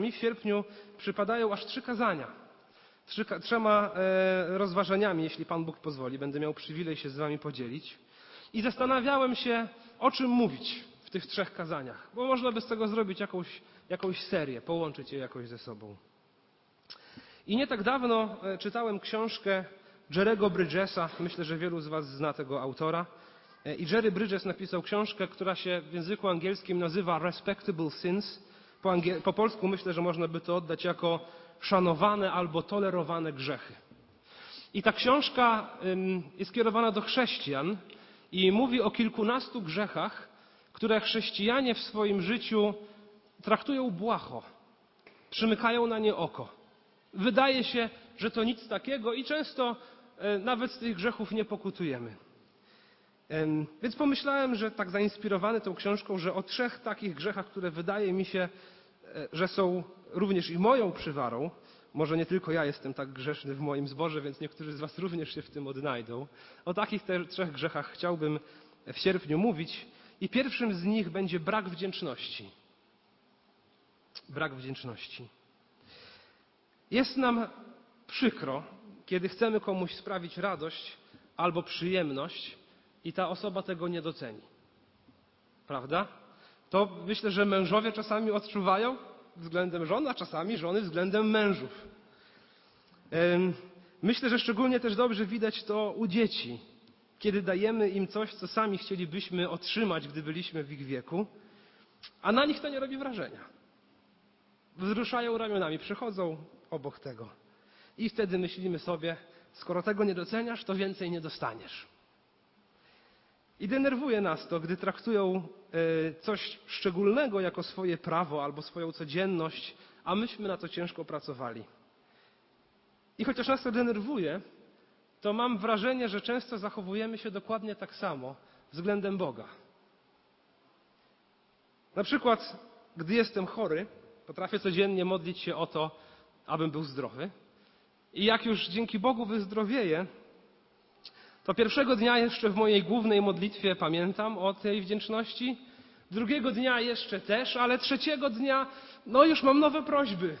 mi w sierpniu przypadają aż trzy kazania. Trzy, trzema e, rozważaniami, jeśli Pan Bóg pozwoli. Będę miał przywilej się z Wami podzielić. I zastanawiałem się, o czym mówić w tych trzech kazaniach, bo można by z tego zrobić jakąś, jakąś serię, połączyć je jakoś ze sobą. I nie tak dawno e, czytałem książkę Jerego Bridgesa. Myślę, że wielu z Was zna tego autora. E, I Jerry Bridges napisał książkę, która się w języku angielskim nazywa Respectable Sins. Po, angiel- po polsku myślę, że można by to oddać jako szanowane albo tolerowane grzechy. I ta książka jest kierowana do chrześcijan i mówi o kilkunastu grzechach, które chrześcijanie w swoim życiu traktują błaho, przymykają na nie oko. Wydaje się, że to nic takiego i często e, nawet z tych grzechów nie pokutujemy. Więc pomyślałem, że tak zainspirowany tą książką, że o trzech takich grzechach, które wydaje mi się, e, że są również i moją przywarą, może nie tylko ja jestem tak grzeszny w moim zborze, więc niektórzy z Was również się w tym odnajdą. O takich trzech grzechach chciałbym w sierpniu mówić. I pierwszym z nich będzie brak wdzięczności. Brak wdzięczności. Jest nam przykro, kiedy chcemy komuś sprawić radość albo przyjemność i ta osoba tego nie doceni. Prawda? To myślę, że mężowie czasami odczuwają względem żon, a czasami żony względem mężów. Myślę, że szczególnie też dobrze widać to u dzieci, kiedy dajemy im coś, co sami chcielibyśmy otrzymać, gdy byliśmy w ich wieku, a na nich to nie robi wrażenia. Wzruszają ramionami, przychodzą obok tego. I wtedy myślimy sobie, skoro tego nie doceniasz, to więcej nie dostaniesz. I denerwuje nas to, gdy traktują e, coś szczególnego jako swoje prawo albo swoją codzienność, a myśmy na to ciężko pracowali. I chociaż nas to denerwuje, to mam wrażenie, że często zachowujemy się dokładnie tak samo względem Boga. Na przykład, gdy jestem chory, potrafię codziennie modlić się o to, abym był zdrowy. I jak już dzięki Bogu wyzdrowieję, to pierwszego dnia jeszcze w mojej głównej modlitwie pamiętam o tej wdzięczności, drugiego dnia jeszcze też, ale trzeciego dnia, no już mam nowe prośby.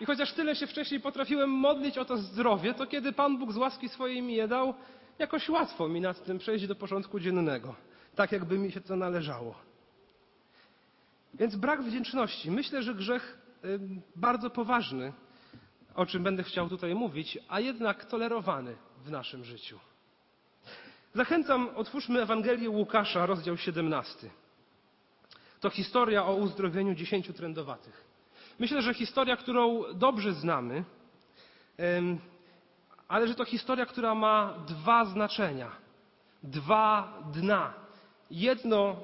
I chociaż tyle się wcześniej potrafiłem modlić o to zdrowie, to kiedy Pan Bóg z łaski swojej mi je dał, jakoś łatwo mi nad tym przejść do porządku dziennego, tak jakby mi się to należało. Więc brak wdzięczności. Myślę, że grzech bardzo poważny, o czym będę chciał tutaj mówić, a jednak tolerowany w naszym życiu. Zachęcam, otwórzmy Ewangelię Łukasza, rozdział 17. To historia o uzdrowieniu dziesięciu trędowatych. Myślę, że historia, którą dobrze znamy, ale że to historia, która ma dwa znaczenia, dwa dna. Jedno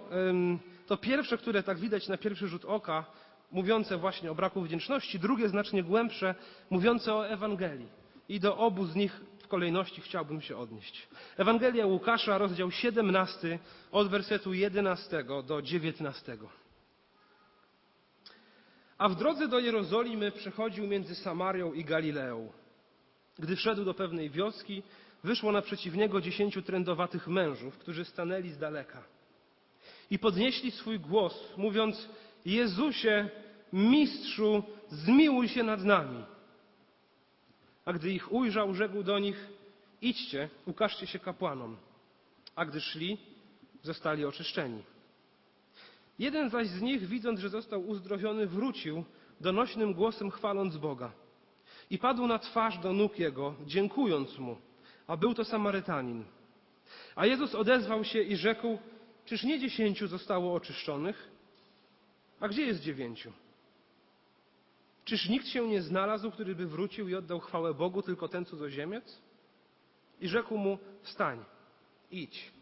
to pierwsze, które tak widać na pierwszy rzut oka, mówiące właśnie o braku wdzięczności, drugie znacznie głębsze, mówiące o Ewangelii. I do obu z nich w kolejności chciałbym się odnieść. Ewangelia Łukasza, rozdział 17, od wersetu 11 do 19. A w drodze do Jerozolimy przechodził między Samarią i Galileą. Gdy wszedł do pewnej wioski, wyszło naprzeciw niego dziesięciu trędowatych mężów, którzy stanęli z daleka. I podnieśli swój głos, mówiąc: Jezusie, mistrzu, zmiłuj się nad nami. A gdy ich ujrzał, rzekł do nich: Idźcie, ukażcie się kapłanom. A gdy szli, zostali oczyszczeni. Jeden zaś z nich, widząc, że został uzdrowiony, wrócił, donośnym głosem chwaląc Boga. I padł na twarz do nóg jego, dziękując mu, a był to Samarytanin. A Jezus odezwał się i rzekł: Czyż nie dziesięciu zostało oczyszczonych? A gdzie jest dziewięciu? Czyż nikt się nie znalazł, który by wrócił i oddał chwałę Bogu, tylko ten cudzoziemiec? I rzekł mu: Wstań, idź.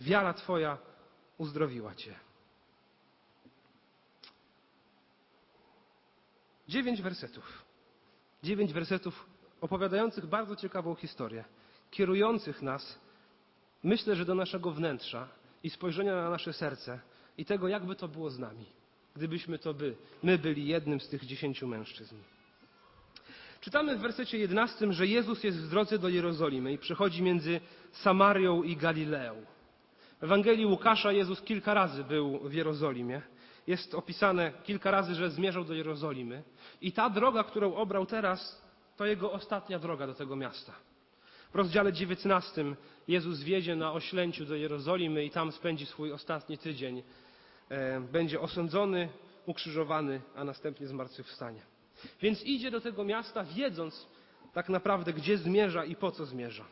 Wiara Twoja uzdrowiła Cię. Dziewięć wersetów. Dziewięć wersetów opowiadających bardzo ciekawą historię, kierujących nas, myślę, że do naszego wnętrza i spojrzenia na nasze serce i tego, jakby to było z nami, gdybyśmy to by, my byli jednym z tych dziesięciu mężczyzn. Czytamy w wersecie 11, że Jezus jest w drodze do Jerozolimy i przechodzi między Samarią i Galileą. W Ewangelii Łukasza Jezus kilka razy był w Jerozolimie jest opisane kilka razy, że zmierzał do Jerozolimy. I ta droga, którą obrał teraz, to jego ostatnia droga do tego miasta. W rozdziale 19 Jezus wjedzie na oślęciu do Jerozolimy i tam spędzi swój ostatni tydzień. E, będzie osądzony, ukrzyżowany, a następnie zmartwychwstanie. Więc idzie do tego miasta, wiedząc tak naprawdę, gdzie zmierza i po co zmierza.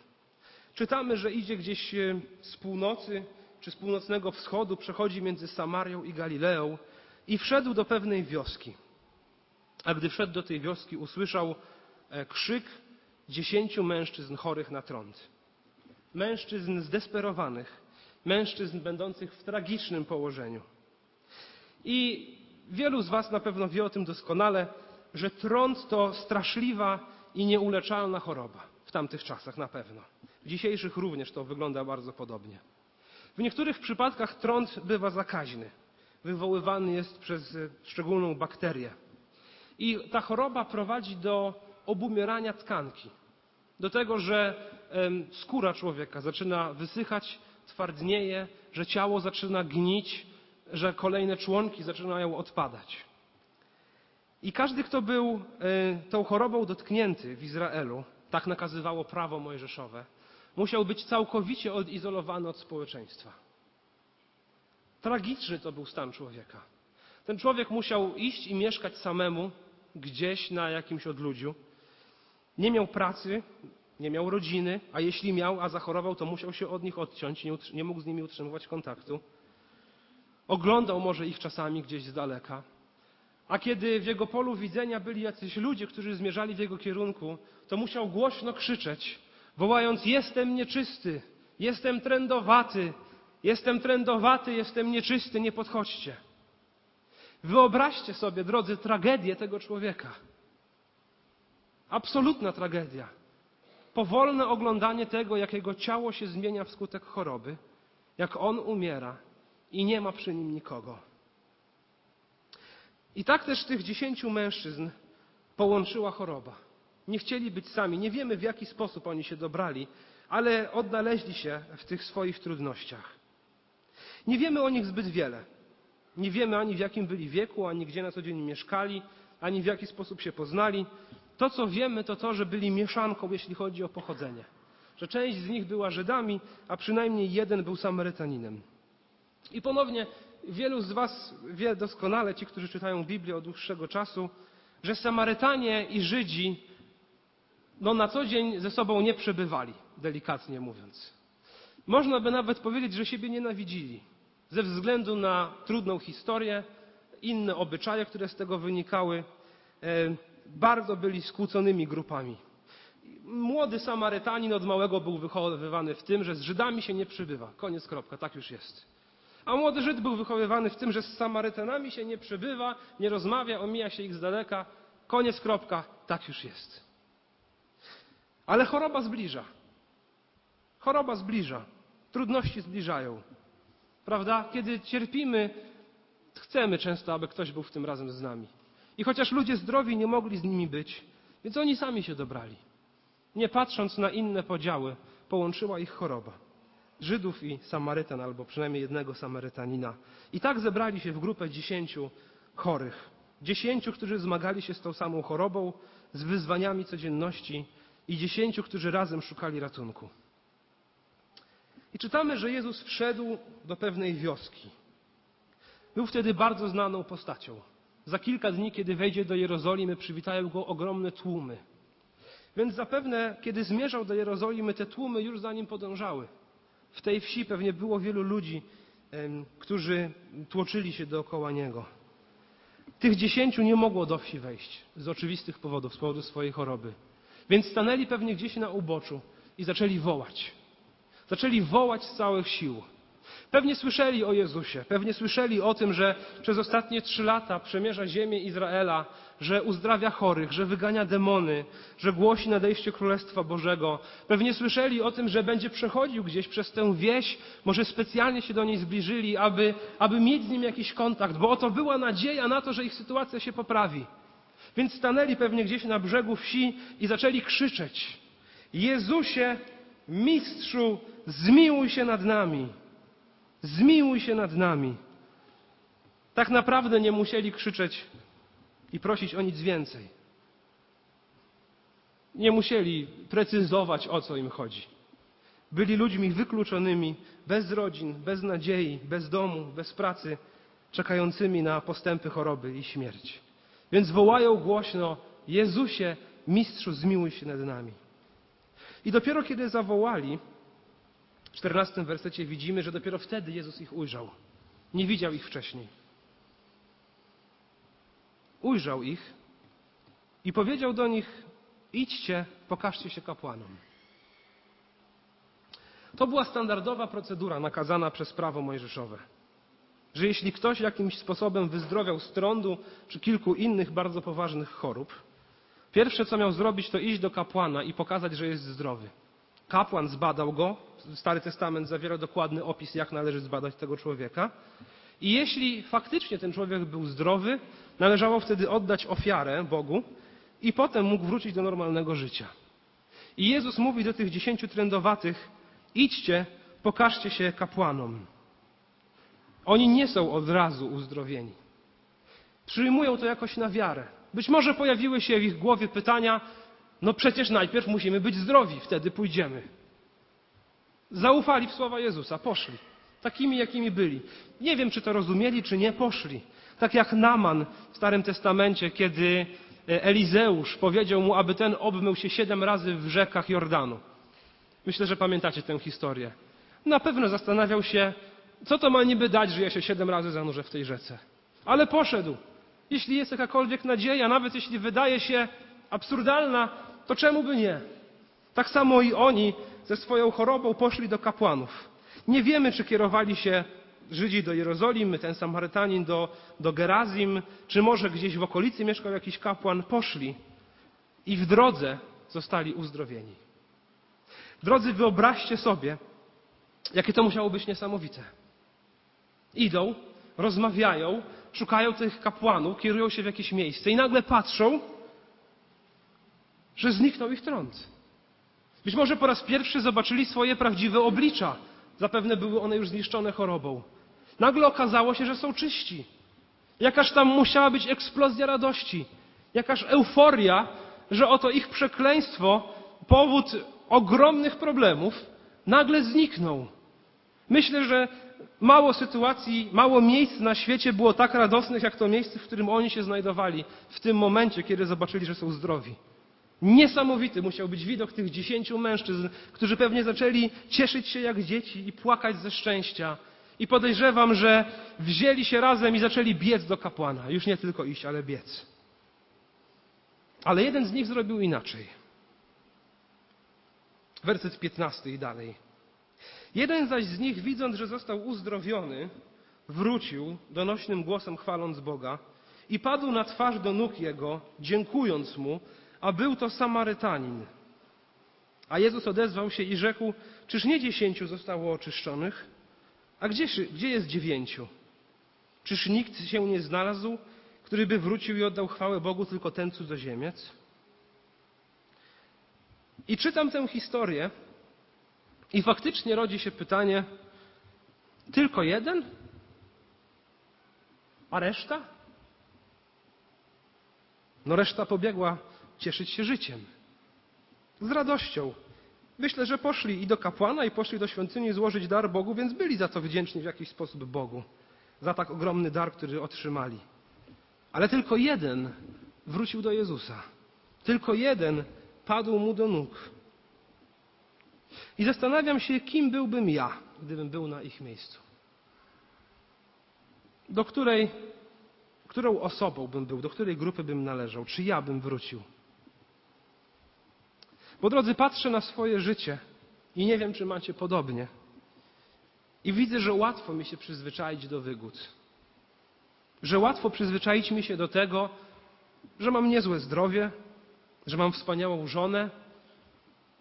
Czytamy, że idzie gdzieś e, z północy czy z północnego wschodu, przechodzi między Samarią i Galileą i wszedł do pewnej wioski. A gdy wszedł do tej wioski, usłyszał e, krzyk dziesięciu mężczyzn chorych na trąd. Mężczyzn zdesperowanych, mężczyzn będących w tragicznym położeniu. I wielu z Was na pewno wie o tym doskonale, że trąd to straszliwa i nieuleczalna choroba. W tamtych czasach na pewno. W dzisiejszych również to wygląda bardzo podobnie. W niektórych przypadkach trąd bywa zakaźny. Wywoływany jest przez szczególną bakterię. I ta choroba prowadzi do obumierania tkanki. Do tego, że skóra człowieka zaczyna wysychać, twardnieje, że ciało zaczyna gnić, że kolejne członki zaczynają odpadać. I każdy, kto był e, tą chorobą dotknięty w Izraelu, tak nakazywało prawo mojżeszowe, musiał być całkowicie odizolowany od społeczeństwa. Tragiczny to był stan człowieka. Ten człowiek musiał iść i mieszkać samemu gdzieś na jakimś odludziu. Nie miał pracy, nie miał rodziny, a jeśli miał, a zachorował, to musiał się od nich odciąć, nie, nie mógł z nimi utrzymywać kontaktu. Oglądał może ich czasami gdzieś z daleka. A kiedy w jego polu widzenia byli jacyś ludzie, którzy zmierzali w jego kierunku, to musiał głośno krzyczeć, wołając: Jestem nieczysty, jestem trędowaty, jestem trędowaty, jestem nieczysty, nie podchodźcie. Wyobraźcie sobie, drodzy, tragedię tego człowieka. Absolutna tragedia. Powolne oglądanie tego, jak jego ciało się zmienia wskutek choroby, jak on umiera i nie ma przy nim nikogo. I tak też tych dziesięciu mężczyzn połączyła choroba. Nie chcieli być sami. Nie wiemy, w jaki sposób oni się dobrali, ale odnaleźli się w tych swoich trudnościach. Nie wiemy o nich zbyt wiele. Nie wiemy ani w jakim byli wieku, ani gdzie na co dzień mieszkali, ani w jaki sposób się poznali. To, co wiemy, to to, że byli mieszanką, jeśli chodzi o pochodzenie. Że część z nich była Żydami, a przynajmniej jeden był Samarytaninem. I ponownie wielu z Was wie doskonale, ci, którzy czytają Biblię od dłuższego czasu, że Samarytanie i Żydzi no, na co dzień ze sobą nie przebywali, delikatnie mówiąc. Można by nawet powiedzieć, że siebie nienawidzili ze względu na trudną historię, inne obyczaje, które z tego wynikały. E, bardzo byli skłóconymi grupami. Młody Samarytanin od małego był wychowywany w tym, że z Żydami się nie przybywa. Koniec, kropka, tak już jest. A młody Żyd był wychowywany w tym, że z Samarytanami się nie przybywa, nie rozmawia, omija się ich z daleka. Koniec, kropka, tak już jest. Ale choroba zbliża. Choroba zbliża. Trudności zbliżają. Prawda? Kiedy cierpimy, chcemy często, aby ktoś był w tym razem z nami. I chociaż ludzie zdrowi nie mogli z nimi być, więc oni sami się dobrali. Nie patrząc na inne podziały, połączyła ich choroba. Żydów i Samarytan, albo przynajmniej jednego Samarytanina. I tak zebrali się w grupę dziesięciu chorych. Dziesięciu, którzy zmagali się z tą samą chorobą, z wyzwaniami codzienności i dziesięciu, którzy razem szukali ratunku. I czytamy, że Jezus wszedł do pewnej wioski. Był wtedy bardzo znaną postacią. Za kilka dni, kiedy wejdzie do Jerozolimy, przywitają go ogromne tłumy. Więc zapewne, kiedy zmierzał do Jerozolimy, te tłumy już za nim podążały. W tej wsi pewnie było wielu ludzi, którzy tłoczyli się dookoła niego. Tych dziesięciu nie mogło do wsi wejść z oczywistych powodów, z powodu swojej choroby. Więc stanęli pewnie gdzieś na uboczu i zaczęli wołać. Zaczęli wołać z całych sił. Pewnie słyszeli o Jezusie, pewnie słyszeli o tym, że przez ostatnie trzy lata przemierza ziemię Izraela, że uzdrawia chorych, że wygania demony, że głosi nadejście Królestwa Bożego. Pewnie słyszeli o tym, że będzie przechodził gdzieś przez tę wieś, może specjalnie się do niej zbliżyli, aby, aby mieć z nim jakiś kontakt, bo oto była nadzieja na to, że ich sytuacja się poprawi. Więc stanęli pewnie gdzieś na brzegu wsi i zaczęli krzyczeć: Jezusie, mistrzu, zmiłuj się nad nami. Zmiłuj się nad nami. tak naprawdę nie musieli krzyczeć i prosić o nic więcej. Nie musieli precyzować, o co im chodzi. Byli ludźmi wykluczonymi, bez rodzin, bez nadziei, bez domu, bez pracy, czekającymi na postępy choroby i śmierć. Więc wołają głośno: Jezusie, mistrzu, zmiłuj się nad nami. I dopiero kiedy zawołali, w czternastym wersecie widzimy, że dopiero wtedy Jezus ich ujrzał. Nie widział ich wcześniej. Ujrzał ich i powiedział do nich: Idźcie, pokażcie się kapłanom. To była standardowa procedura nakazana przez prawo mojżeszowe. Że jeśli ktoś jakimś sposobem wyzdrowiał z trądu czy kilku innych bardzo poważnych chorób, pierwsze co miał zrobić, to iść do kapłana i pokazać, że jest zdrowy. Kapłan zbadał go, Stary Testament zawiera dokładny opis, jak należy zbadać tego człowieka. I jeśli faktycznie ten człowiek był zdrowy, należało wtedy oddać ofiarę Bogu i potem mógł wrócić do normalnego życia. I Jezus mówi do tych dziesięciu trędowatych: idźcie, pokażcie się kapłanom. Oni nie są od razu uzdrowieni. Przyjmują to jakoś na wiarę. Być może pojawiły się w ich głowie pytania: no przecież najpierw musimy być zdrowi, wtedy pójdziemy. Zaufali w słowa Jezusa, poszli. Takimi, jakimi byli. Nie wiem, czy to rozumieli, czy nie, poszli. Tak jak Naman w Starym Testamencie, kiedy e, Elizeusz powiedział mu, aby ten obmył się siedem razy w rzekach Jordanu. Myślę, że pamiętacie tę historię. Na pewno zastanawiał się, co to ma niby dać, że ja się siedem razy zanurzę w tej rzece. Ale poszedł. Jeśli jest jakakolwiek nadzieja, nawet jeśli wydaje się absurdalna, to czemu by nie? Tak samo i oni ze swoją chorobą poszli do kapłanów. Nie wiemy, czy kierowali się Żydzi do Jerozolimy, ten Samarytanin do, do Gerazim, czy może gdzieś w okolicy mieszkał jakiś kapłan. Poszli i w drodze zostali uzdrowieni. Drodzy, wyobraźcie sobie, jakie to musiało być niesamowite. Idą, rozmawiają, szukają tych kapłanów, kierują się w jakieś miejsce i nagle patrzą, że zniknął ich trąd. Być może po raz pierwszy zobaczyli swoje prawdziwe oblicza. Zapewne były one już zniszczone chorobą. Nagle okazało się, że są czyści. Jakaż tam musiała być eksplozja radości, jakaż euforia, że oto ich przekleństwo, powód ogromnych problemów, nagle zniknął. Myślę, że mało sytuacji, mało miejsc na świecie było tak radosnych, jak to miejsce, w którym oni się znajdowali w tym momencie, kiedy zobaczyli, że są zdrowi. Niesamowity musiał być widok tych dziesięciu mężczyzn, którzy pewnie zaczęli cieszyć się jak dzieci i płakać ze szczęścia. I podejrzewam, że wzięli się razem i zaczęli biec do kapłana. Już nie tylko iść, ale biec. Ale jeden z nich zrobił inaczej. Werset 15 i dalej. Jeden zaś z nich, widząc, że został uzdrowiony, wrócił, donośnym głosem chwaląc Boga i padł na twarz do nóg Jego, dziękując Mu, a był to Samarytanin. A Jezus odezwał się i rzekł, czyż nie dziesięciu zostało oczyszczonych? A gdzie, gdzie jest dziewięciu? Czyż nikt się nie znalazł, który by wrócił i oddał chwałę Bogu, tylko ten cudzoziemiec? I czytam tę historię i faktycznie rodzi się pytanie, tylko jeden? A reszta? No reszta pobiegła cieszyć się życiem. Z radością. Myślę, że poszli i do kapłana, i poszli do świątyni złożyć dar Bogu, więc byli za to wdzięczni w jakiś sposób Bogu. Za tak ogromny dar, który otrzymali. Ale tylko jeden wrócił do Jezusa. Tylko jeden padł mu do nóg. I zastanawiam się, kim byłbym ja, gdybym był na ich miejscu. Do której, którą osobą bym był, do której grupy bym należał, czy ja bym wrócił. Bo drodzy, patrzę na swoje życie i nie wiem, czy macie podobnie. I widzę, że łatwo mi się przyzwyczaić do wygód. Że łatwo przyzwyczaić mi się do tego, że mam niezłe zdrowie, że mam wspaniałą żonę,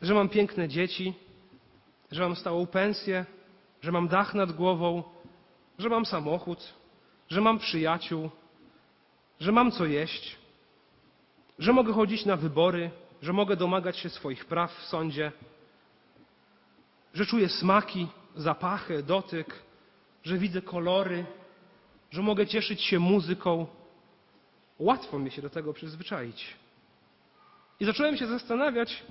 że mam piękne dzieci, że mam stałą pensję, że mam dach nad głową, że mam samochód, że mam przyjaciół, że mam co jeść, że mogę chodzić na wybory, że mogę domagać się swoich praw w sądzie, że czuję smaki, zapachy, dotyk, że widzę kolory, że mogę cieszyć się muzyką. Łatwo mi się do tego przyzwyczaić. I zacząłem się zastanawiać,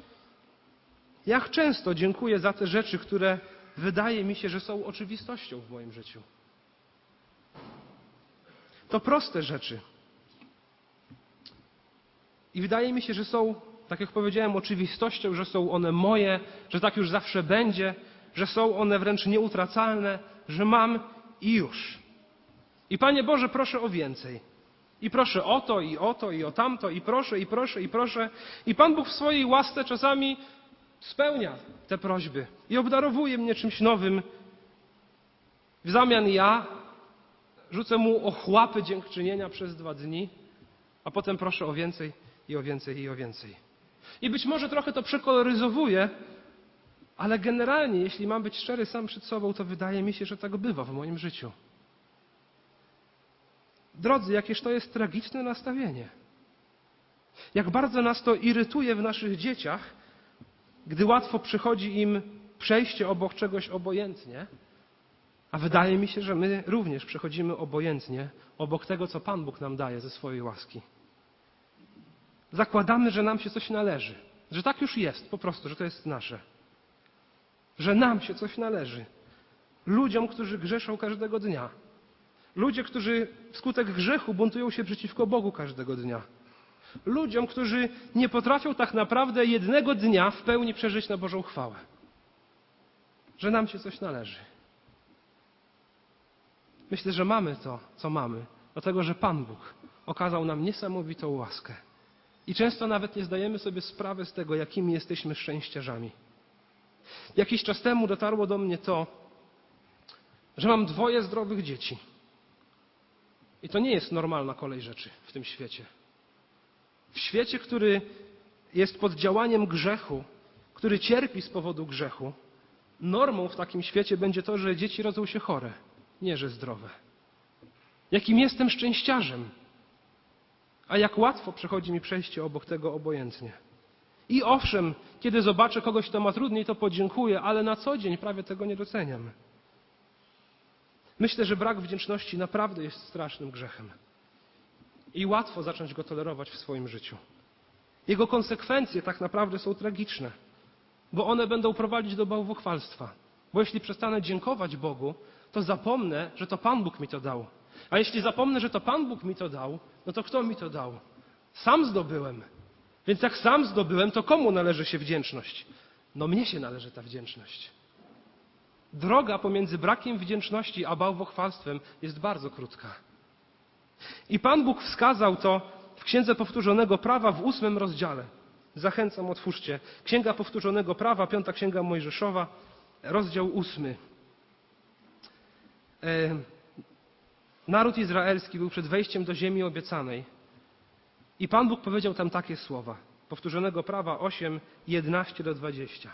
jak często dziękuję za te rzeczy, które wydaje mi się, że są oczywistością w moim życiu. To proste rzeczy. I wydaje mi się, że są, tak jak powiedziałem, oczywistością, że są one moje, że tak już zawsze będzie, że są one wręcz nieutracalne, że mam i już. I Panie Boże, proszę o więcej. I proszę o to, i o to, i o tamto, i proszę, i proszę, i proszę. I Pan Bóg w swojej łasce czasami spełnia te prośby i obdarowuje mnie czymś nowym. W zamian ja rzucę mu ochłapy dziękczynienia przez dwa dni, a potem proszę o więcej i o więcej i o więcej. I być może trochę to przekoloryzowuję, ale generalnie, jeśli mam być szczery sam przed sobą, to wydaje mi się, że tak bywa w moim życiu. Drodzy, jakież to jest tragiczne nastawienie. Jak bardzo nas to irytuje w naszych dzieciach, gdy łatwo przychodzi im przejście obok czegoś obojętnie, a wydaje mi się, że my również przechodzimy obojętnie obok tego, co Pan Bóg nam daje ze swojej łaski. Zakładamy, że nam się coś należy, że tak już jest, po prostu, że to jest nasze. Że nam się coś należy. Ludziom, którzy grzeszą każdego dnia. Ludzie, którzy wskutek grzechu buntują się przeciwko Bogu każdego dnia. Ludziom, którzy nie potrafią tak naprawdę jednego dnia w pełni przeżyć na Bożą chwałę. Że nam się coś należy. Myślę, że mamy to, co mamy, dlatego że Pan Bóg okazał nam niesamowitą łaskę. I często nawet nie zdajemy sobie sprawy z tego, jakimi jesteśmy szczęściarzami. Jakiś czas temu dotarło do mnie to, że mam dwoje zdrowych dzieci. I to nie jest normalna kolej rzeczy w tym świecie. W świecie, który jest pod działaniem grzechu, który cierpi z powodu grzechu, normą w takim świecie będzie to, że dzieci rodzą się chore, nie że zdrowe. Jakim jestem szczęściarzem, a jak łatwo przechodzi mi przejście obok tego obojętnie. I owszem, kiedy zobaczę kogoś, kto ma trudniej, to podziękuję, ale na co dzień prawie tego nie doceniam. Myślę, że brak wdzięczności naprawdę jest strasznym grzechem. I łatwo zacząć go tolerować w swoim życiu. Jego konsekwencje tak naprawdę są tragiczne, bo one będą prowadzić do bałwochwalstwa. Bo jeśli przestanę dziękować Bogu, to zapomnę, że to Pan Bóg mi to dał. A jeśli zapomnę, że to Pan Bóg mi to dał, no to kto mi to dał? Sam zdobyłem. Więc jak sam zdobyłem, to komu należy się wdzięczność? No mnie się należy ta wdzięczność. Droga pomiędzy brakiem wdzięczności a bałwochwalstwem jest bardzo krótka. I Pan Bóg wskazał to w Księdze Powtórzonego Prawa w ósmym rozdziale. Zachęcam, otwórzcie. Księga Powtórzonego Prawa, piąta Księga Mojżeszowa, rozdział ósmy. E, naród izraelski był przed wejściem do ziemi obiecanej. I Pan Bóg powiedział tam takie słowa. Powtórzonego prawa 8, 11 do 20.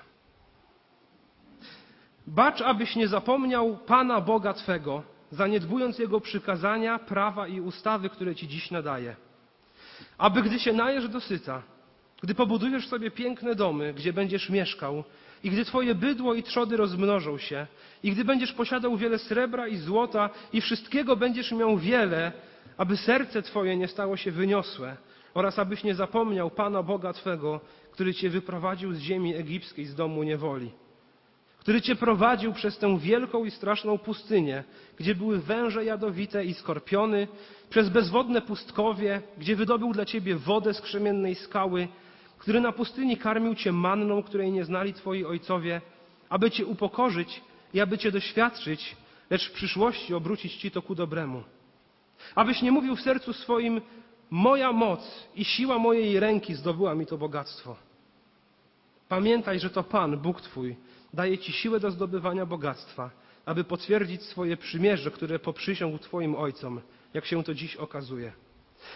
Bacz, abyś nie zapomniał Pana Boga Twego, zaniedbując Jego przykazania, prawa i ustawy, które Ci dziś nadaje. Aby gdy się najesz dosyta, gdy pobudujesz sobie piękne domy, gdzie będziesz mieszkał, i gdy Twoje bydło i trzody rozmnożą się, i gdy będziesz posiadał wiele srebra i złota, i wszystkiego będziesz miał wiele, aby serce Twoje nie stało się wyniosłe, oraz abyś nie zapomniał Pana Boga Twego, który Cię wyprowadził z ziemi egipskiej, z domu niewoli który cię prowadził przez tę wielką i straszną pustynię, gdzie były węże jadowite i skorpiony, przez bezwodne pustkowie, gdzie wydobył dla ciebie wodę z krzemiennej skały, który na pustyni karmił cię manną, której nie znali twoi ojcowie, aby cię upokorzyć i aby cię doświadczyć, lecz w przyszłości obrócić ci to ku dobremu. Abyś nie mówił w sercu swoim, moja moc i siła mojej ręki zdobyła mi to bogactwo. Pamiętaj, że to Pan, Bóg Twój, daje Ci siłę do zdobywania bogactwa, aby potwierdzić swoje przymierze, które poprzysiągł Twoim ojcom, jak się to dziś okazuje.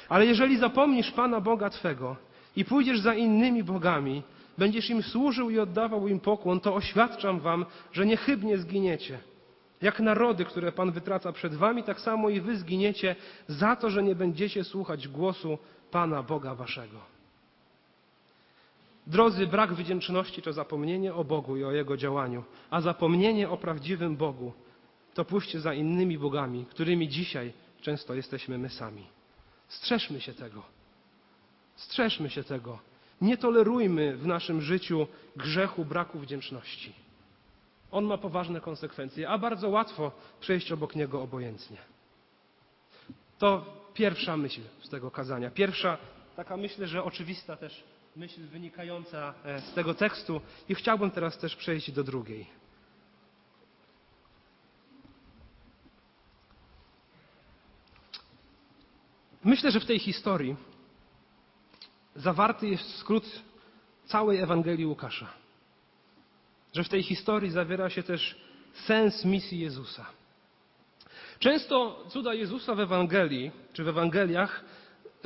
Ale jeżeli zapomnisz Pana Boga Twego i pójdziesz za innymi bogami, będziesz im służył i oddawał im pokłon, to oświadczam Wam, że niechybnie zginiecie. Jak narody, które Pan wytraca przed Wami, tak samo i Wy zginiecie za to, że nie będziecie słuchać głosu Pana Boga Waszego. Drodzy, brak wdzięczności to zapomnienie o Bogu i o Jego działaniu, a zapomnienie o prawdziwym Bogu to pójście za innymi bogami, którymi dzisiaj często jesteśmy my sami. Strzeżmy się tego. Strzeżmy się tego. Nie tolerujmy w naszym życiu grzechu braku wdzięczności. On ma poważne konsekwencje, a bardzo łatwo przejść obok niego obojętnie. To pierwsza myśl z tego kazania. Pierwsza, taka myślę, że oczywista też myśl wynikająca e, z tego tekstu i chciałbym teraz też przejść do drugiej. Myślę, że w tej historii zawarty jest skrót całej Ewangelii Łukasza. Że w tej historii zawiera się też sens misji Jezusa. Często cuda Jezusa w Ewangelii, czy w Ewangeliach,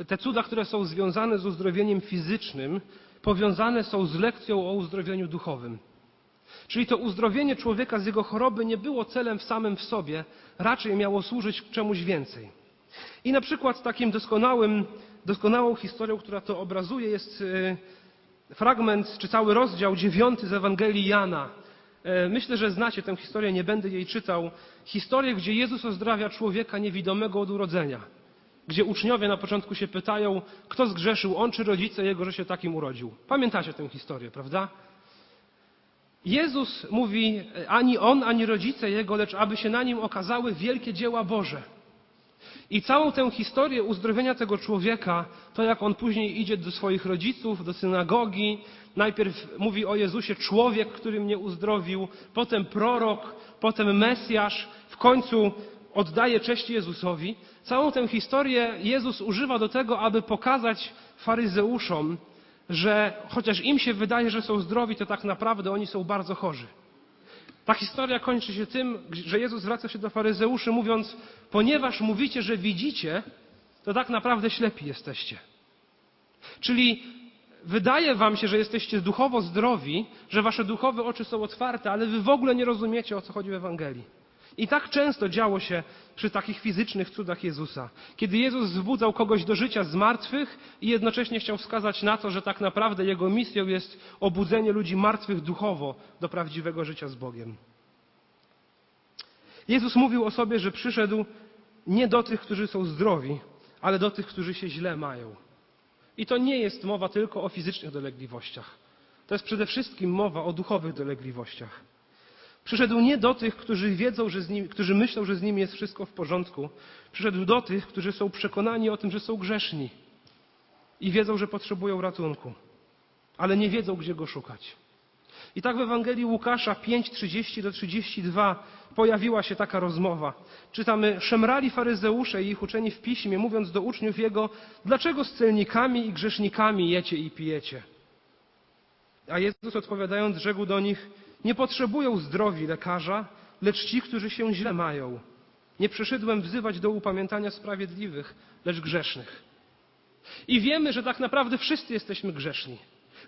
te cuda, które są związane z uzdrowieniem fizycznym, powiązane są z lekcją o uzdrowieniu duchowym. Czyli to uzdrowienie człowieka z jego choroby nie było celem w samym w sobie, raczej miało służyć czemuś więcej. I na przykład takim doskonałym, doskonałą historią, która to obrazuje, jest e, fragment, czy cały rozdział dziewiąty z Ewangelii Jana. E, myślę, że znacie tę historię, nie będę jej czytał. Historię, gdzie Jezus ozdrawia człowieka niewidomego od urodzenia. Gdzie uczniowie na początku się pytają, kto zgrzeszył, on czy rodzice jego, że się takim urodził. Pamiętacie tę historię, prawda? Jezus mówi, ani on, ani rodzice jego, lecz aby się na nim okazały wielkie dzieła Boże. I całą tę historię uzdrowienia tego człowieka, to jak on później idzie do swoich rodziców, do synagogi, najpierw mówi o Jezusie człowiek, który mnie uzdrowił, potem prorok, potem Mesjasz, w końcu oddaje cześć Jezusowi. Całą tę historię Jezus używa do tego, aby pokazać faryzeuszom, że chociaż im się wydaje, że są zdrowi, to tak naprawdę oni są bardzo chorzy. Ta historia kończy się tym, że Jezus zwraca się do faryzeuszy, mówiąc: Ponieważ mówicie, że widzicie, to tak naprawdę ślepi jesteście. Czyli wydaje wam się, że jesteście duchowo zdrowi, że wasze duchowe oczy są otwarte, ale wy w ogóle nie rozumiecie, o co chodzi w Ewangelii. I tak często działo się przy takich fizycznych cudach Jezusa. Kiedy Jezus wzbudzał kogoś do życia z martwych i jednocześnie chciał wskazać na to, że tak naprawdę jego misją jest obudzenie ludzi martwych duchowo do prawdziwego życia z Bogiem. Jezus mówił o sobie, że przyszedł nie do tych, którzy są zdrowi, ale do tych, którzy się źle mają. I to nie jest mowa tylko o fizycznych dolegliwościach. To jest przede wszystkim mowa o duchowych dolegliwościach. Przyszedł nie do tych, którzy wiedzą, że z którzy myślą, że z nimi jest wszystko w porządku. Przyszedł do tych, którzy są przekonani o tym, że są grzeszni i wiedzą, że potrzebują ratunku, ale nie wiedzą, gdzie go szukać. I tak w Ewangelii Łukasza 5:30 do 32 pojawiła się taka rozmowa. Czytamy: Szemrali faryzeusze i ich uczeni w piśmie, mówiąc do uczniów jego: Dlaczego z celnikami i grzesznikami jecie i pijecie? A Jezus odpowiadając, rzekł do nich: nie potrzebują zdrowi lekarza, lecz ci, którzy się źle mają. Nie przyszedłem wzywać do upamiętania sprawiedliwych, lecz grzesznych. I wiemy, że tak naprawdę wszyscy jesteśmy grzeszni.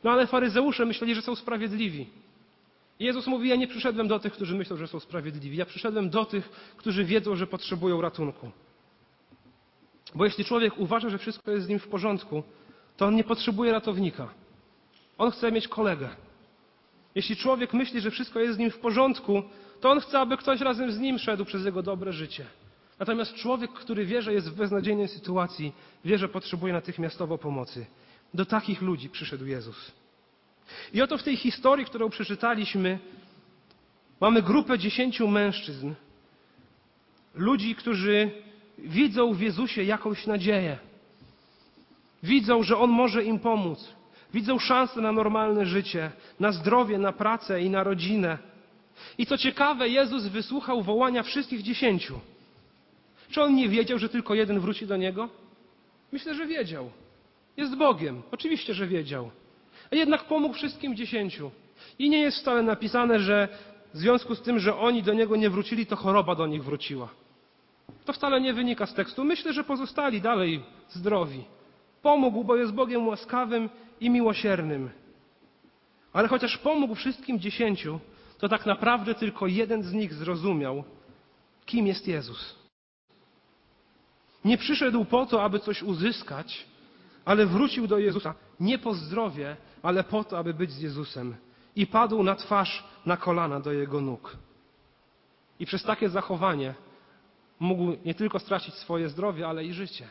No ale faryzeusze myśleli, że są sprawiedliwi. Jezus mówi: Ja nie przyszedłem do tych, którzy myślą, że są sprawiedliwi. Ja przyszedłem do tych, którzy wiedzą, że potrzebują ratunku. Bo jeśli człowiek uważa, że wszystko jest z nim w porządku, to on nie potrzebuje ratownika. On chce mieć kolegę. Jeśli człowiek myśli, że wszystko jest z nim w porządku, to on chce, aby ktoś razem z nim szedł przez jego dobre życie. Natomiast człowiek, który wie, że jest w beznadziejnej sytuacji, wie, że potrzebuje natychmiastowo pomocy. Do takich ludzi przyszedł Jezus. I oto w tej historii, którą przeczytaliśmy, mamy grupę dziesięciu mężczyzn, ludzi, którzy widzą w Jezusie jakąś nadzieję. Widzą, że On może im pomóc. Widzą szansę na normalne życie, na zdrowie, na pracę i na rodzinę. I co ciekawe, Jezus wysłuchał wołania wszystkich dziesięciu. Czy on nie wiedział, że tylko jeden wróci do niego? Myślę, że wiedział. Jest Bogiem. Oczywiście, że wiedział. A jednak pomógł wszystkim dziesięciu. I nie jest wcale napisane, że w związku z tym, że oni do niego nie wrócili, to choroba do nich wróciła. To wcale nie wynika z tekstu. Myślę, że pozostali dalej zdrowi. Pomógł, bo jest Bogiem łaskawym i miłosiernym. Ale chociaż pomógł wszystkim dziesięciu, to tak naprawdę tylko jeden z nich zrozumiał, kim jest Jezus. Nie przyszedł po to, aby coś uzyskać, ale wrócił do Jezusa nie po zdrowie, ale po to, aby być z Jezusem. I padł na twarz, na kolana do Jego nóg. I przez takie zachowanie mógł nie tylko stracić swoje zdrowie, ale i życie.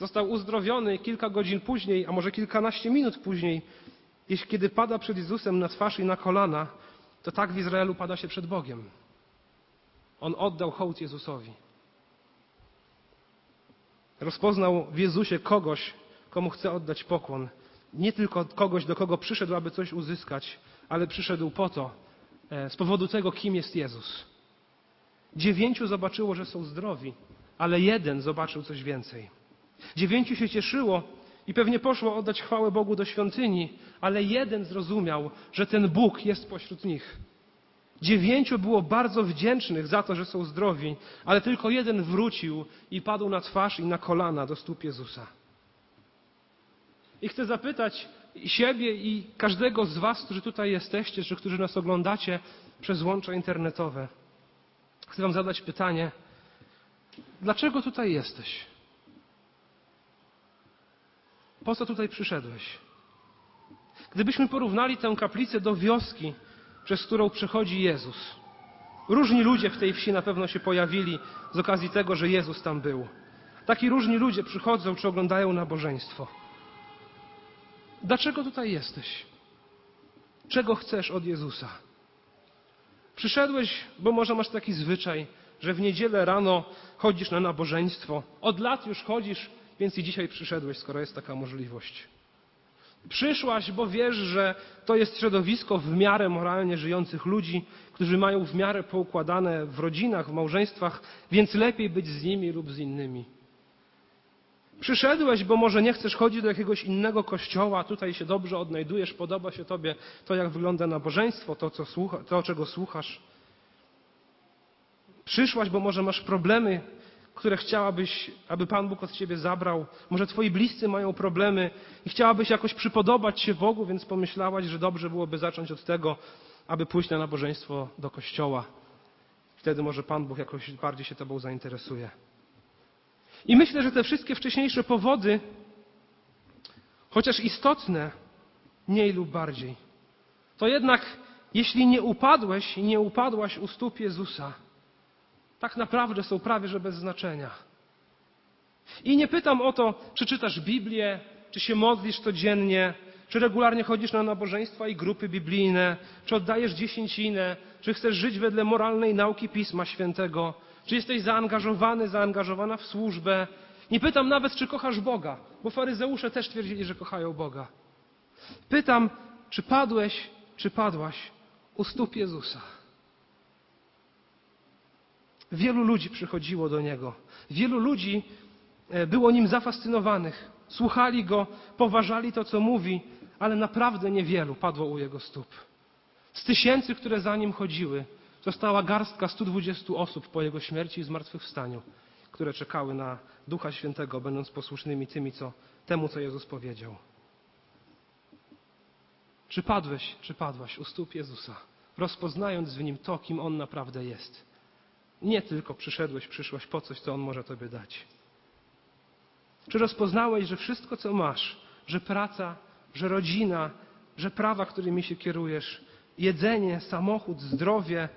Został uzdrowiony kilka godzin później, a może kilkanaście minut później, jeśli kiedy pada przed Jezusem na twarz i na kolana, to tak w Izraelu pada się przed Bogiem. On oddał hołd Jezusowi. Rozpoznał w Jezusie kogoś, komu chce oddać pokłon. Nie tylko kogoś, do kogo przyszedł, aby coś uzyskać, ale przyszedł po to, e, z powodu tego, kim jest Jezus. Dziewięciu zobaczyło, że są zdrowi, ale jeden zobaczył coś więcej. Dziewięciu się cieszyło i pewnie poszło oddać chwałę Bogu do świątyni, ale jeden zrozumiał, że ten Bóg jest pośród nich. Dziewięciu było bardzo wdzięcznych za to, że są zdrowi, ale tylko jeden wrócił i padł na twarz i na kolana do stóp Jezusa. I chcę zapytać siebie i każdego z Was, którzy tutaj jesteście, czy którzy nas oglądacie przez łącza internetowe. Chcę Wam zadać pytanie: dlaczego tutaj jesteś? Po co tutaj przyszedłeś? Gdybyśmy porównali tę kaplicę do wioski, przez którą przechodzi Jezus. Różni ludzie w tej wsi na pewno się pojawili z okazji tego, że Jezus tam był. Taki różni ludzie przychodzą czy oglądają nabożeństwo. Dlaczego tutaj jesteś? Czego chcesz od Jezusa? Przyszedłeś, bo może masz taki zwyczaj, że w niedzielę rano chodzisz na nabożeństwo. Od lat już chodzisz, więc i dzisiaj przyszedłeś, skoro jest taka możliwość. Przyszłaś, bo wiesz, że to jest środowisko w miarę moralnie żyjących ludzi, którzy mają w miarę poukładane w rodzinach, w małżeństwach, więc lepiej być z nimi lub z innymi. Przyszedłeś, bo może nie chcesz chodzić do jakiegoś innego kościoła, tutaj się dobrze odnajdujesz, podoba się Tobie to, jak wygląda nabożeństwo, to, co słucha, to czego słuchasz. Przyszłaś, bo może masz problemy które chciałabyś, aby Pan Bóg od Ciebie zabrał. Może Twoi bliscy mają problemy i chciałabyś jakoś przypodobać się Bogu, więc pomyślałaś, że dobrze byłoby zacząć od tego, aby pójść na nabożeństwo do kościoła. Wtedy może Pan Bóg jakoś bardziej się Tobą zainteresuje. I myślę, że te wszystkie wcześniejsze powody, chociaż istotne, mniej lub bardziej, to jednak, jeśli nie upadłeś i nie upadłaś u stóp Jezusa, tak naprawdę są prawie że bez znaczenia. I nie pytam o to, czy czytasz Biblię, czy się modlisz codziennie, czy regularnie chodzisz na nabożeństwa i grupy biblijne, czy oddajesz dziesięcinę, czy chcesz żyć wedle moralnej nauki Pisma Świętego, czy jesteś zaangażowany, zaangażowana w służbę. Nie pytam nawet, czy kochasz Boga, bo faryzeusze też twierdzili, że kochają Boga. Pytam, czy padłeś, czy padłaś u stóp Jezusa. Wielu ludzi przychodziło do niego. Wielu ludzi e, było nim zafascynowanych. Słuchali go, poważali to, co mówi, ale naprawdę niewielu padło u jego stóp. Z tysięcy, które za nim chodziły, została garstka 120 osób po jego śmierci i zmartwychwstaniu, które czekały na Ducha Świętego, będąc posłusznymi tymi, co, temu, co Jezus powiedział. Czy padłeś, czy padłaś u stóp Jezusa, rozpoznając w nim to, kim On naprawdę jest? Nie tylko przyszedłeś, przyszłaś po coś, co On może Tobie dać. Czy rozpoznałeś, że wszystko, co masz, że praca, że rodzina, że prawa, którymi się kierujesz, jedzenie, samochód, zdrowie,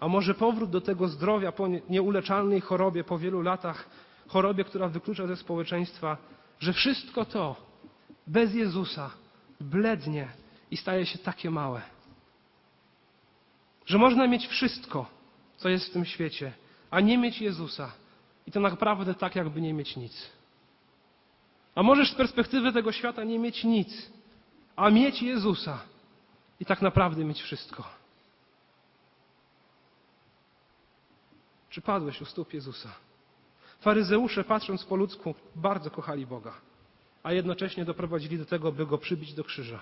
a może powrót do tego zdrowia po nieuleczalnej chorobie, po wielu latach, chorobie, która wyklucza ze społeczeństwa, że wszystko to bez Jezusa blednie i staje się takie małe. Że można mieć wszystko, co jest w tym świecie, a nie mieć Jezusa. I to naprawdę tak, jakby nie mieć nic. A możesz z perspektywy tego świata nie mieć nic, a mieć Jezusa i tak naprawdę mieć wszystko. Czy padłeś u stóp Jezusa? Faryzeusze, patrząc po ludzku, bardzo kochali Boga, a jednocześnie doprowadzili do tego, by go przybić do krzyża.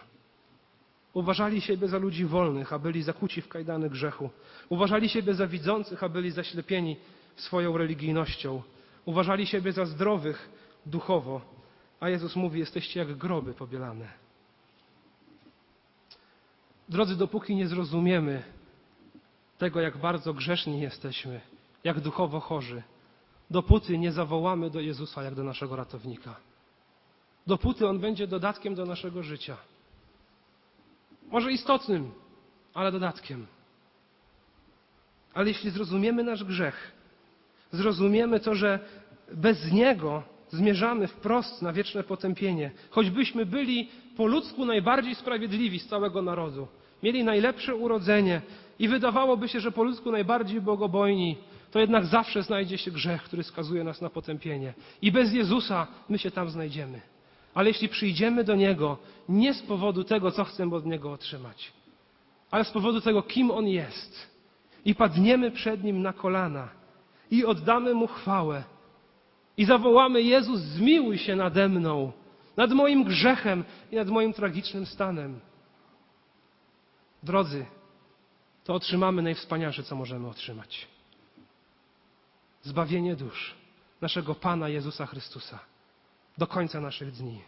Uważali siebie za ludzi wolnych, a byli zakuci w kajdany grzechu. Uważali siebie za widzących, a byli zaślepieni swoją religijnością. Uważali siebie za zdrowych duchowo, a Jezus mówi: Jesteście jak groby pobielane. Drodzy, dopóki nie zrozumiemy tego, jak bardzo grzeszni jesteśmy, jak duchowo chorzy, dopóty nie zawołamy do Jezusa jak do naszego ratownika. Dopóty On będzie dodatkiem do naszego życia. Może istotnym, ale dodatkiem. Ale jeśli zrozumiemy nasz grzech, zrozumiemy to, że bez Niego zmierzamy wprost na wieczne potępienie. Choćbyśmy byli po ludzku najbardziej sprawiedliwi z całego narodu, mieli najlepsze urodzenie i wydawałoby się, że po ludzku najbardziej bogobojni, to jednak zawsze znajdzie się grzech, który skazuje nas na potępienie. I bez Jezusa my się tam znajdziemy. Ale jeśli przyjdziemy do Niego nie z powodu tego, co chcemy od Niego otrzymać, ale z powodu tego, kim On jest, i padniemy przed Nim na kolana i oddamy Mu chwałę i zawołamy: Jezus, zmiłuj się nade mną, nad moim grzechem i nad moim tragicznym stanem. Drodzy, to otrzymamy najwspanialsze, co możemy otrzymać. Zbawienie dusz naszego Pana Jezusa Chrystusa do końca naszych dni.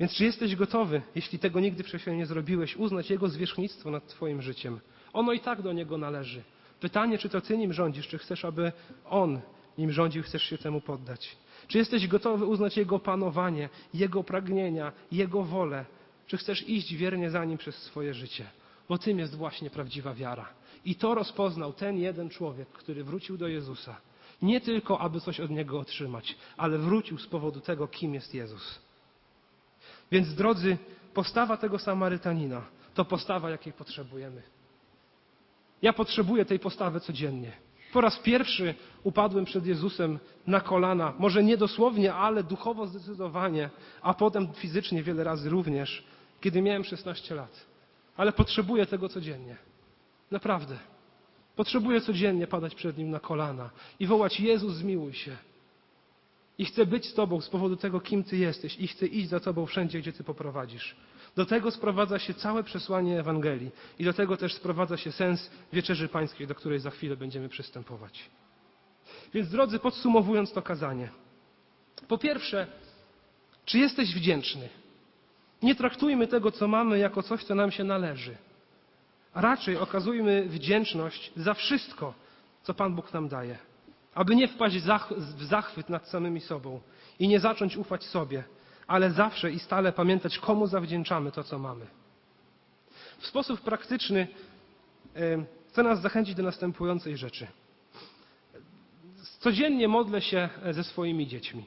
Więc czy jesteś gotowy, jeśli tego nigdy wcześniej nie zrobiłeś, uznać Jego zwierzchnictwo nad Twoim życiem? Ono i tak do Niego należy. Pytanie, czy to Ty nim rządzisz, czy chcesz, aby On nim rządził, chcesz się temu poddać? Czy jesteś gotowy uznać Jego panowanie, Jego pragnienia, Jego wolę? Czy chcesz iść wiernie za Nim przez swoje życie? Bo tym jest właśnie prawdziwa wiara. I to rozpoznał ten jeden człowiek, który wrócił do Jezusa. Nie tylko, aby coś od Niego otrzymać, ale wrócił z powodu tego, kim jest Jezus. Więc drodzy, postawa tego Samarytanina to postawa, jakiej potrzebujemy. Ja potrzebuję tej postawy codziennie. Po raz pierwszy upadłem przed Jezusem na kolana, może nie dosłownie, ale duchowo zdecydowanie, a potem fizycznie wiele razy również, kiedy miałem 16 lat. Ale potrzebuję tego codziennie. Naprawdę. Potrzebuję codziennie padać przed Nim na kolana i wołać: Jezus, zmiłuj się. I chcę być z Tobą z powodu tego, kim Ty jesteś, i chcę iść za Tobą wszędzie, gdzie Ty poprowadzisz. Do tego sprowadza się całe przesłanie Ewangelii i do tego też sprowadza się sens wieczerzy pańskiej, do której za chwilę będziemy przystępować. Więc drodzy, podsumowując to kazanie. Po pierwsze, czy jesteś wdzięczny? Nie traktujmy tego, co mamy, jako coś, co nam się należy. Raczej okazujmy wdzięczność za wszystko, co Pan Bóg nam daje. Aby nie wpaść w zachwyt nad samymi sobą i nie zacząć ufać sobie, ale zawsze i stale pamiętać, komu zawdzięczamy to, co mamy. W sposób praktyczny chcę nas zachęcić do następującej rzeczy. Codziennie modlę się e, ze swoimi dziećmi.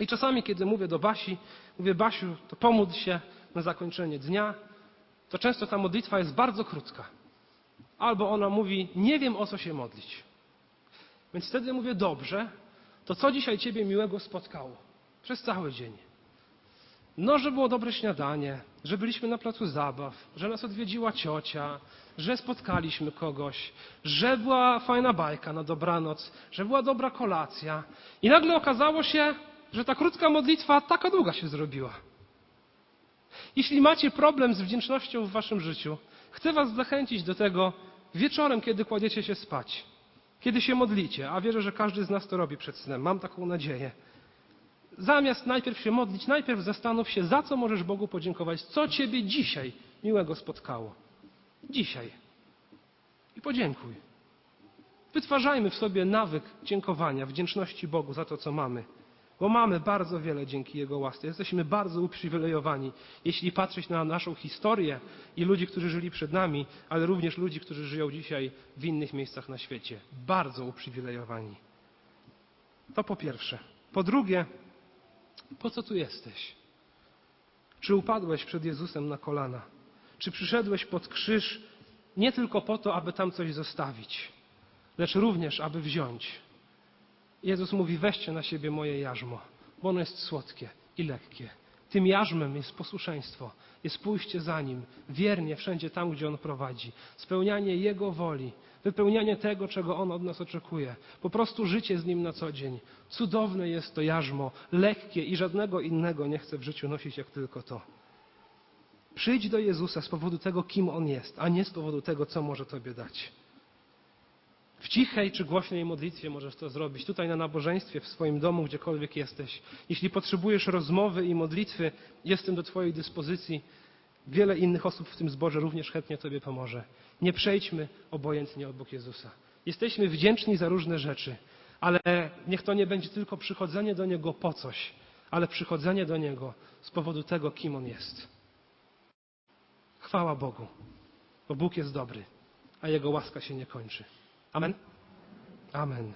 I czasami, kiedy mówię do Basi, mówię, Basiu, to pomódl się na zakończenie dnia, to często ta modlitwa jest bardzo krótka. Albo ona mówi, nie wiem o co się modlić. Więc wtedy mówię, dobrze, to co dzisiaj Ciebie miłego spotkało? Przez cały dzień. No, że było dobre śniadanie, że byliśmy na placu zabaw, że nas odwiedziła ciocia, że spotkaliśmy kogoś, że była fajna bajka na dobranoc, że była dobra kolacja. I nagle okazało się, że ta krótka modlitwa taka długa się zrobiła. Jeśli macie problem z wdzięcznością w waszym życiu, chcę was zachęcić do tego wieczorem, kiedy kładziecie się spać, kiedy się modlicie, a wierzę, że każdy z nas to robi przed snem, mam taką nadzieję zamiast najpierw się modlić, najpierw zastanów się, za co możesz Bogu podziękować, co Ciebie dzisiaj miłego spotkało. Dzisiaj. I podziękuj. Wytwarzajmy w sobie nawyk dziękowania, wdzięczności Bogu za to, co mamy. Bo mamy bardzo wiele dzięki Jego łasce. Jesteśmy bardzo uprzywilejowani, jeśli patrzeć na naszą historię i ludzi, którzy żyli przed nami, ale również ludzi, którzy żyją dzisiaj w innych miejscach na świecie. Bardzo uprzywilejowani. To po pierwsze. Po drugie, po co tu jesteś? Czy upadłeś przed Jezusem na kolana? Czy przyszedłeś pod krzyż nie tylko po to, aby tam coś zostawić, lecz również, aby wziąć? Jezus mówi: Weźcie na siebie moje jarzmo, bo ono jest słodkie i lekkie. Tym jarzmem jest posłuszeństwo, jest pójście za Nim, wiernie wszędzie tam, gdzie On prowadzi, spełnianie Jego woli, wypełnianie tego, czego On od nas oczekuje. Po prostu życie z Nim na co dzień. Cudowne jest to jarzmo, lekkie i żadnego innego nie chcę w życiu nosić jak tylko to. Przyjdź do Jezusa z powodu tego, kim On jest, a nie z powodu tego, co może Tobie dać. W cichej czy głośnej modlitwie możesz to zrobić, tutaj na nabożeństwie, w swoim domu, gdziekolwiek jesteś. Jeśli potrzebujesz rozmowy i modlitwy, jestem do Twojej dyspozycji. Wiele innych osób w tym zborze również chętnie Tobie pomoże. Nie przejdźmy obojętnie obok Jezusa. Jesteśmy wdzięczni za różne rzeczy, ale niech to nie będzie tylko przychodzenie do Niego po coś, ale przychodzenie do Niego z powodu tego, kim On jest. Chwała Bogu, bo Bóg jest dobry, a Jego łaska się nie kończy. Amen? Amen.